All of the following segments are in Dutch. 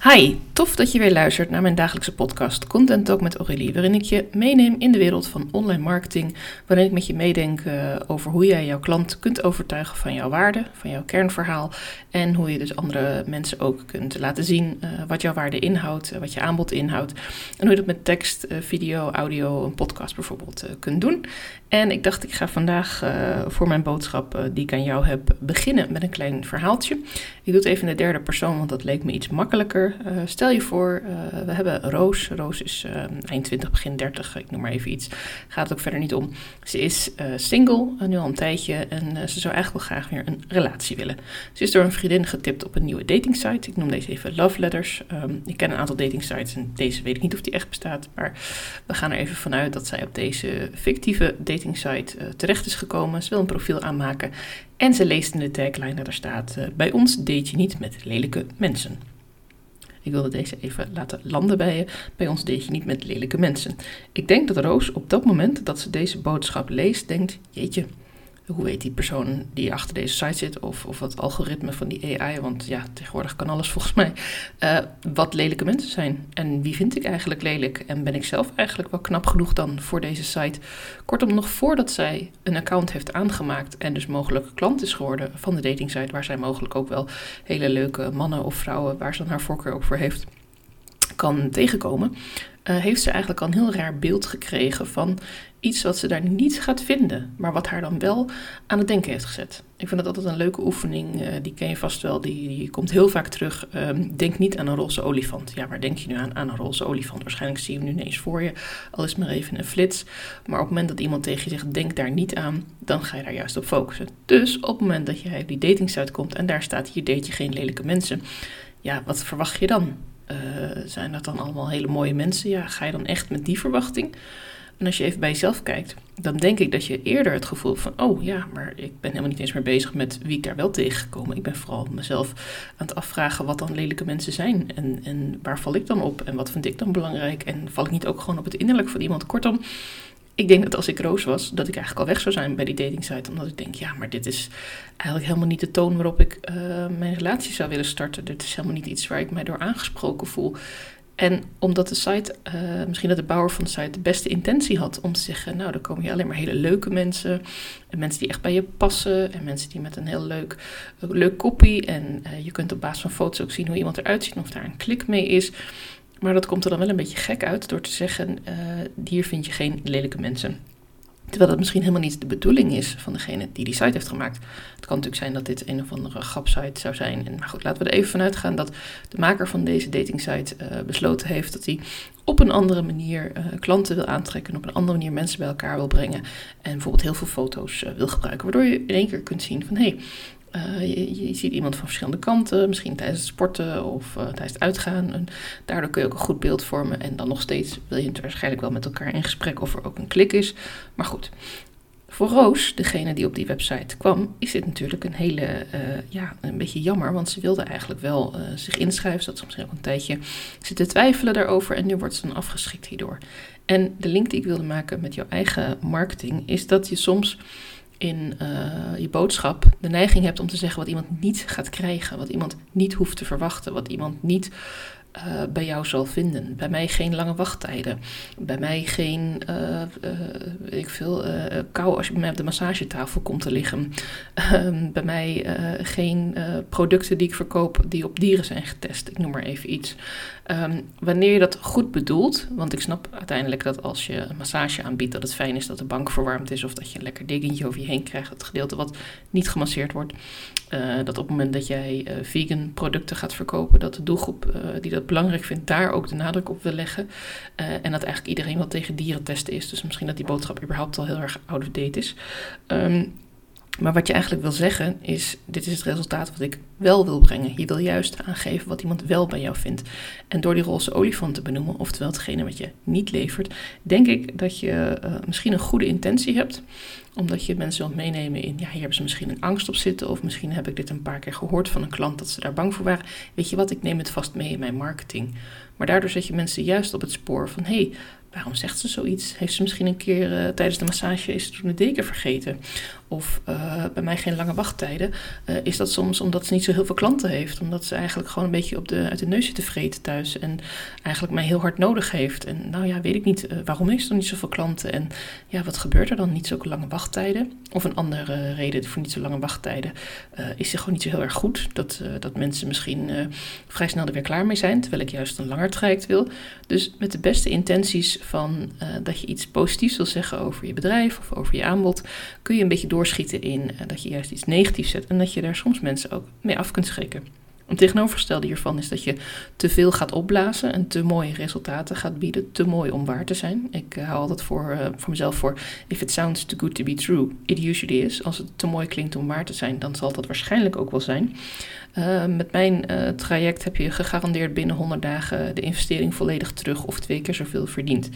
Hi, tof dat je weer luistert naar mijn dagelijkse podcast Content Talk met Aurélie, waarin ik je meeneem in de wereld van online marketing, waarin ik met je meedenk uh, over hoe jij jouw klant kunt overtuigen van jouw waarde, van jouw kernverhaal en hoe je dus andere mensen ook kunt laten zien uh, wat jouw waarde inhoudt, uh, wat je aanbod inhoudt en hoe je dat met tekst, video, audio, een podcast bijvoorbeeld kunt doen. En ik dacht ik ga vandaag voor mijn boodschap die ik aan jou heb beginnen met een klein verhaaltje. Ik doe het even in de derde persoon, want dat leek me iets makkelijker. Uh, stel je voor, uh, we hebben Roos. Roos is uh, eind 20, begin 30, ik noem maar even iets. Gaat ook verder niet om. Ze is single, nu al een tijdje, en ze zou eigenlijk wel graag weer een relatie willen. Ze is door een vriendin getipt op een nieuwe datingsite. Ik noem deze even Love Letters. Um, ik ken een aantal datingsites en deze weet ik niet of die echt bestaat. Maar we gaan er even vanuit dat zij op deze fictieve datingsite terecht is gekomen. Ze wil een profiel aanmaken. En ze leest in de tagline dat er staat: Bij ons date je niet met lelijke mensen. Ik wilde deze even laten landen bij je. Bij ons deed je niet met lelijke mensen. Ik denk dat Roos op dat moment dat ze deze boodschap leest, denkt: Jeetje, hoe weet die persoon die achter deze site zit, of, of het algoritme van die AI, want ja, tegenwoordig kan alles volgens mij, uh, wat lelijke mensen zijn. En wie vind ik eigenlijk lelijk? En ben ik zelf eigenlijk wel knap genoeg dan voor deze site? Kortom, nog voordat zij een account heeft aangemaakt en dus mogelijk klant is geworden van de datingsite, waar zij mogelijk ook wel hele leuke mannen of vrouwen, waar ze dan haar voorkeur ook voor heeft, kan tegenkomen, uh, heeft ze eigenlijk al een heel raar beeld gekregen van iets wat ze daar niet gaat vinden, maar wat haar dan wel aan het denken heeft gezet. Ik vind dat altijd een leuke oefening, uh, die ken je vast wel, die, komt heel vaak terug. Um, denk niet aan een roze olifant. Ja, waar denk je nu aan? Aan een roze olifant. Waarschijnlijk zie je hem nu ineens voor je, al is het maar even een flits. Maar op het moment dat iemand tegen je zegt, denk daar niet aan, dan ga je daar juist op focussen. Dus op het moment dat jij op die datingsite komt en daar staat, hier date je geen lelijke mensen. Ja, wat verwacht je dan? Uh, zijn dat dan allemaal hele mooie mensen? Ja, ga je dan echt met die verwachting? En als je even bij jezelf kijkt, dan denk ik dat je eerder het gevoel van: oh ja, maar ik ben helemaal niet eens meer bezig met wie ik daar wel tegengekomen. Ik ben vooral mezelf aan het afvragen wat dan lelijke mensen zijn. En, en waar val ik dan op? En wat vind ik dan belangrijk? En val ik niet ook gewoon op het innerlijk van iemand? Kortom, ik denk dat als ik Roos was, dat ik eigenlijk al weg zou zijn bij die datingsite. Omdat ik denk, ja, maar dit is eigenlijk helemaal niet de toon waarop ik uh, mijn relatie zou willen starten. Dit is helemaal niet iets waar ik mij door aangesproken voel. En omdat de site, uh, misschien dat de bouwer van de site de beste intentie had om te zeggen, nou, dan komen hier alleen maar hele leuke mensen. En mensen die echt bij je passen. En mensen die met een heel leuk, leuk kopie. En uh, je kunt op basis van foto's ook zien hoe iemand eruit ziet. Of daar een klik mee is. Maar dat komt er dan wel een beetje gek uit door te zeggen: uh, hier vind je geen lelijke mensen. Terwijl dat misschien helemaal niet de bedoeling is van degene die die site heeft gemaakt. Het kan natuurlijk zijn dat dit een of andere grapsite zou zijn. En, maar goed, laten we er even vanuit gaan dat de maker van deze datingsite uh, besloten heeft dat hij op een andere manier uh, klanten wil aantrekken. En op een andere manier mensen bij elkaar wil brengen. En bijvoorbeeld heel veel foto's wil gebruiken. Waardoor je in één keer kunt zien van hé, hey, uh, je, ziet iemand van verschillende kanten, misschien tijdens het sporten of uh, tijdens het uitgaan. En daardoor kun je ook een goed beeld vormen. En dan nog steeds wil je het waarschijnlijk wel met elkaar in gesprek of er ook een klik is. Maar goed, voor Roos, degene die op die website kwam, is dit natuurlijk een hele, uh, ja, een beetje jammer. Want ze wilde eigenlijk wel zich inschrijven. Ze had misschien ook een tijdje zitten twijfelen daarover. En nu wordt ze dan afgeschikt hierdoor. En de link die ik wilde maken met jouw eigen marketing is dat je soms in uh, je boodschap de neiging hebt om te zeggen wat iemand niet gaat krijgen, wat iemand niet hoeft te verwachten, wat iemand niet uh, bij jou zal vinden. Bij mij geen lange wachttijden. Bij mij geen, uh, ik veel, kou als je bij mij op de massagetafel komt te liggen. Ehm, bij mij geen producten die ik verkoop die op dieren zijn getest. Ik noem maar even iets. Um, wanneer je dat goed bedoelt, want ik snap uiteindelijk dat als je een massage aanbiedt, dat het fijn is dat de bank verwarmd is of dat je een lekker dingetje over je heen krijgt, het gedeelte wat niet gemasseerd wordt. Uh, dat op het moment dat jij uh, vegan producten gaat verkopen, dat de doelgroep uh, die dat belangrijk vindt, daar ook de nadruk op wil leggen. en dat eigenlijk iedereen wat tegen dieren testen is. Dus misschien dat die boodschap überhaupt al heel erg out of date is. Um, maar wat je eigenlijk wil zeggen is: dit is het resultaat wat ik wel wil brengen. Je wil juist aangeven wat iemand wel bij jou vindt. En door die roze olifant te benoemen, oftewel hetgene wat je niet levert, denk ik dat je misschien een goede intentie hebt. Omdat je mensen wilt meenemen in, ja, hier hebben ze misschien een angst op zitten. Of misschien heb ik dit een paar keer gehoord van een klant dat ze daar bang voor waren. Weet je wat, ik neem het vast mee in mijn marketing. Maar daardoor zet je mensen juist op het spoor van, hé, hey, waarom zegt ze zoiets? Heeft ze misschien een keer uh, tijdens de massage is toen de deken vergeten? Of uh, bij mij geen lange wachttijden. Uh, is dat soms omdat ze niet zo heel veel klanten heeft? Omdat ze eigenlijk gewoon een beetje op de, uit de neus zit te vreten thuis. En eigenlijk mij heel hard nodig heeft. En nou ja, weet ik niet. waarom heeft ze dan niet zoveel klanten? En ja, wat gebeurt er dan? Niet zulke lange wachttijden? Of een andere reden voor niet zo lange wachttijden. is ze gewoon niet zo heel erg goed? Dat, dat mensen misschien vrij snel er weer klaar mee zijn. Terwijl ik juist een langer traject wil. Dus met de beste intenties van dat je iets positiefs wil zeggen over je bedrijf of over je aanbod, kun je een beetje doorschieten in dat je juist iets negatiefs zet en dat je daar soms mensen ook mee af kunt schrikken. Een tegenovergestelde hiervan is dat je te veel gaat opblazen en te mooie resultaten gaat bieden, te mooi om waar te zijn. Ik uh, hou altijd voor, uh, voor mezelf voor, if it sounds too good to be true, it usually is. Als het te mooi klinkt om waar te zijn, dan zal dat waarschijnlijk ook wel zijn. Uh, met mijn traject heb je gegarandeerd binnen 100 dagen de investering volledig terug of twee keer zoveel verdiend.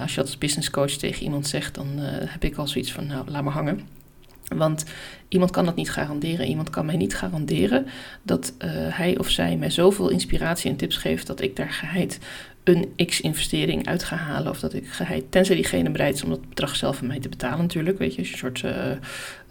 als je dat als business coach tegen iemand zegt, dan heb ik al zoiets van, nou, laat maar hangen. Want iemand kan dat niet garanderen. Iemand kan mij niet garanderen dat uh, hij of zij mij zoveel inspiratie en tips geeft dat ik daar geheid een x-investering uit ga halen. Of dat ik geheid, tenzij diegene bereid is om dat bedrag zelf van mij te betalen natuurlijk. Weet je, een soort uh,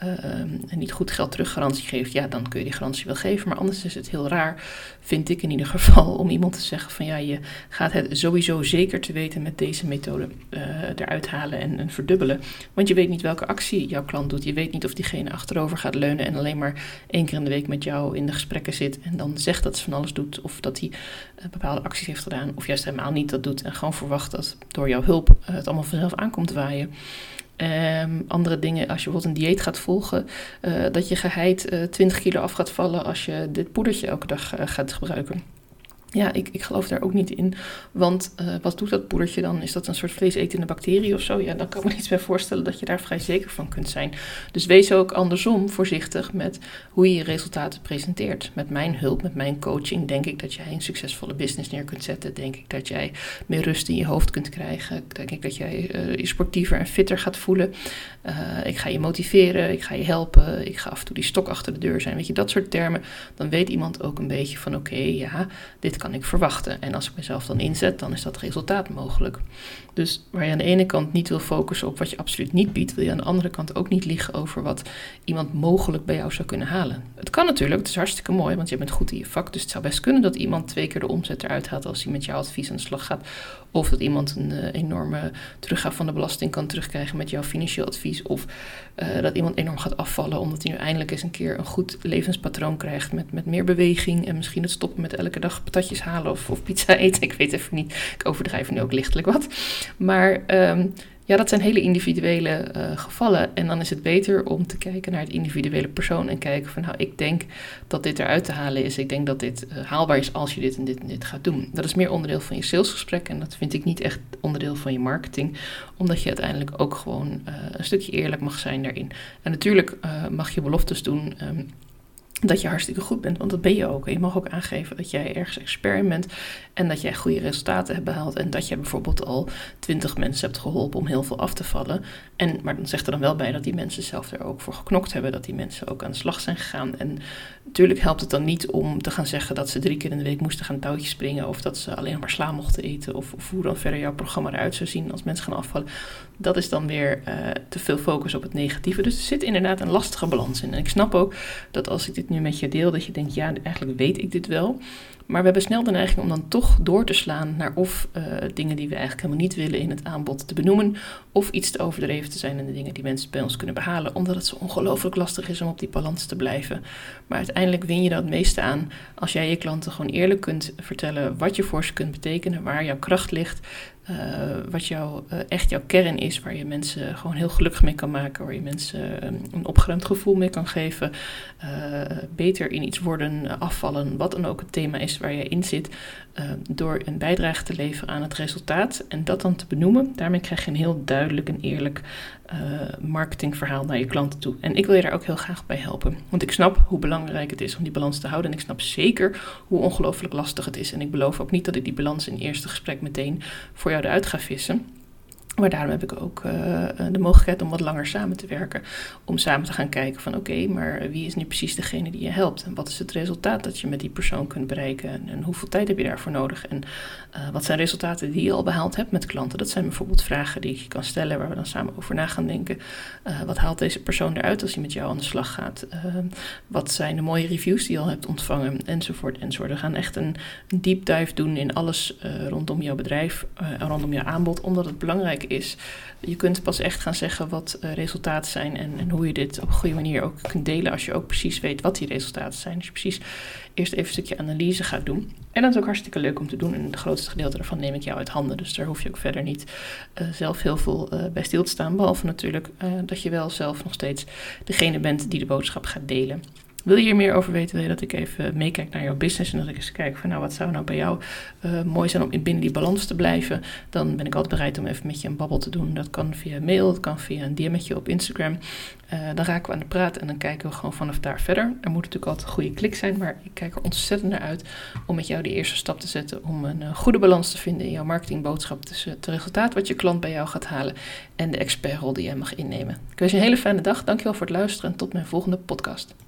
uh, niet goed geld terug garantie geeft, ja, dan kun je die garantie wel geven. Maar anders is het heel raar, vind ik in ieder geval, om iemand te zeggen van ja, je gaat het sowieso zeker te weten met deze methode uh, eruit halen en, en, verdubbelen. Want je weet niet welke actie jouw klant doet. Je weet niet of diegene achterover gaat leunen en alleen maar één keer in de week met jou in de gesprekken zit en dan zegt dat ze van alles doet. Of dat hij bepaalde acties heeft gedaan. Of juist helemaal niet dat doet en gewoon verwacht dat door jouw hulp het allemaal vanzelf aankomt waaien. Um, andere dingen, als je bijvoorbeeld een dieet gaat volgen, uh, dat je geheid uh, 20 kilo af gaat vallen als je dit poedertje elke dag uh, gaat gebruiken. Ja, ik, ik geloof daar ook niet in. Want uh, wat doet dat poedertje dan? Is dat een soort vleesetende bacterie of zo? Ja, dan kan ik me niet bij voorstellen dat je daar vrij zeker van kunt zijn. Dus wees ook andersom voorzichtig met hoe je je resultaten presenteert. Met mijn hulp, met mijn coaching, denk ik dat jij een succesvolle business neer kunt zetten. Denk ik dat jij meer rust in je hoofd kunt krijgen. Denk ik dat jij uh, je sportiever en fitter gaat voelen. Uh, ik ga je motiveren, ik ga je helpen. Ik ga af en toe die stok achter de deur zijn. Weet je, dat soort termen. Dan weet iemand ook een beetje van oké, ja, dit kan ik verwachten. En als ik mezelf dan inzet, dan is dat resultaat mogelijk. Dus waar je aan de ene kant niet wil focussen op wat je absoluut niet biedt, wil je aan de andere kant ook niet liegen over wat iemand mogelijk bij jou zou kunnen halen. Het kan natuurlijk, het is hartstikke mooi, want je bent goed in je vak. Dus het zou best kunnen dat iemand twee keer de omzet eruit haalt als hij met jouw advies aan de slag gaat. Of dat iemand een uh, enorme teruggaaf van de belasting kan terugkrijgen met jouw financieel advies. Of uh, dat iemand enorm gaat afvallen omdat hij nu eindelijk eens een keer een goed levenspatroon krijgt met, met meer beweging. En misschien het stoppen met elke dag patatjes halen of, of pizza eten. Ik weet even niet. Ik overdrijf nu ook lichtelijk wat. Maar um, ja, dat zijn hele individuele uh, gevallen. En dan is het beter om te kijken naar het individuele persoon en kijken van nou, ik denk dat dit eruit te halen is. Ik denk dat dit uh, haalbaar is als je dit en dit en dit gaat doen. Dat is meer onderdeel van je salesgesprek en dat vind ik niet echt onderdeel van je marketing, omdat je uiteindelijk ook gewoon uh, een stukje eerlijk mag zijn daarin. En natuurlijk mag je beloftes doen. Um, dat je hartstikke goed bent, want dat ben je ook. En je mag ook aangeven dat jij ergens expert bent en dat jij goede resultaten hebt behaald en dat je bijvoorbeeld al twintig mensen hebt geholpen om heel veel af te vallen. En, maar dan zegt er dan wel bij dat die mensen zelf er ook voor geknokt hebben, dat die mensen ook aan de slag zijn gegaan. En natuurlijk helpt het dan niet om te gaan zeggen dat ze drie keer in de week moesten gaan touwtjes springen of dat ze alleen maar sla mochten eten of, of hoe dan verder jouw programma eruit zou zien als mensen gaan afvallen. Dat is dan weer uh, te veel focus op het negatieve. Dus er zit inderdaad een lastige balans in. En ik snap ook dat als ik dit nu met je deel, dat je denkt, ja, eigenlijk weet ik dit wel. Maar we hebben snel de neiging om dan toch door te slaan naar of uh, dingen die we eigenlijk helemaal niet willen in het aanbod te benoemen, of iets te overdreven te zijn in de dingen die mensen bij ons kunnen behalen, omdat het zo ongelooflijk lastig is om op die balans te blijven. Maar uiteindelijk win je dat het meeste aan als jij je klanten gewoon eerlijk kunt vertellen wat je voor ze kunt betekenen, waar jouw kracht ligt, uh, wat jouw, uh, echt jouw kern is, waar je mensen gewoon heel gelukkig mee kan maken, waar je mensen een opgeruimd gevoel mee kan geven, beter in iets worden, afvallen, wat dan ook het thema is waar je in zit, door een bijdrage te leveren aan het resultaat en dat dan te benoemen. Daarmee krijg je een heel duidelijk en eerlijk marketingverhaal naar je klanten toe. En ik wil je daar ook heel graag bij helpen, want ik snap hoe belangrijk het is om die balans te houden en ik snap zeker hoe ongelooflijk lastig het is. En ik beloof ook niet dat ik die balans in eerste gesprek meteen voor jou eruit ga vissen. Maar daarom heb ik ook uh, de mogelijkheid om wat langer samen te werken. Om samen te gaan kijken van oké, maar wie is nu precies degene die je helpt? En wat is het resultaat dat je met die persoon kunt bereiken? En, en hoeveel tijd heb je daarvoor nodig? En uh, wat zijn resultaten die je al behaald hebt met klanten? Dat zijn bijvoorbeeld vragen die je kan stellen waar we dan samen over na gaan denken. Wat haalt deze persoon eruit als hij met jou aan de slag gaat? wat zijn de mooie reviews die je al hebt ontvangen? Enzovoort, enzovoort. We gaan echt een deep dive doen in alles rondom jouw bedrijf, rondom jouw aanbod, omdat het belangrijk is. Je kunt pas echt gaan zeggen wat uh, resultaten zijn en, en, hoe je dit op een goede manier ook kunt delen als je ook precies weet wat die resultaten zijn. Dus je precies eerst even een stukje analyse gaat doen. En dat is ook hartstikke leuk om te doen. En het grootste gedeelte daarvan neem ik jou uit handen. Dus daar hoef je ook verder niet uh, zelf heel veel uh, bij stil te staan. Behalve natuurlijk dat je wel zelf nog steeds degene bent die de boodschap gaat delen. Wil je hier meer over weten, wil je dat ik even meekijk naar jouw business en dat ik eens kijk van nou wat zou nou bij jou uh, mooi zijn om binnen die balans te blijven, dan ben ik altijd bereid om even met je een babbel te doen. Dat kan via mail, dat kan via een DM'tje op Instagram. Uh, dan raken we aan de praat en dan kijken we gewoon vanaf daar verder. Er moet natuurlijk altijd een goede klik zijn, maar ik kijk er ontzettend naar uit om met jou die eerste stap te zetten om een uh, goede balans te vinden in jouw marketingboodschap tussen het resultaat wat je klant bij jou gaat halen en de expertrol die jij mag innemen. Ik wens je een hele fijne dag. Dankjewel voor het luisteren en tot mijn volgende podcast.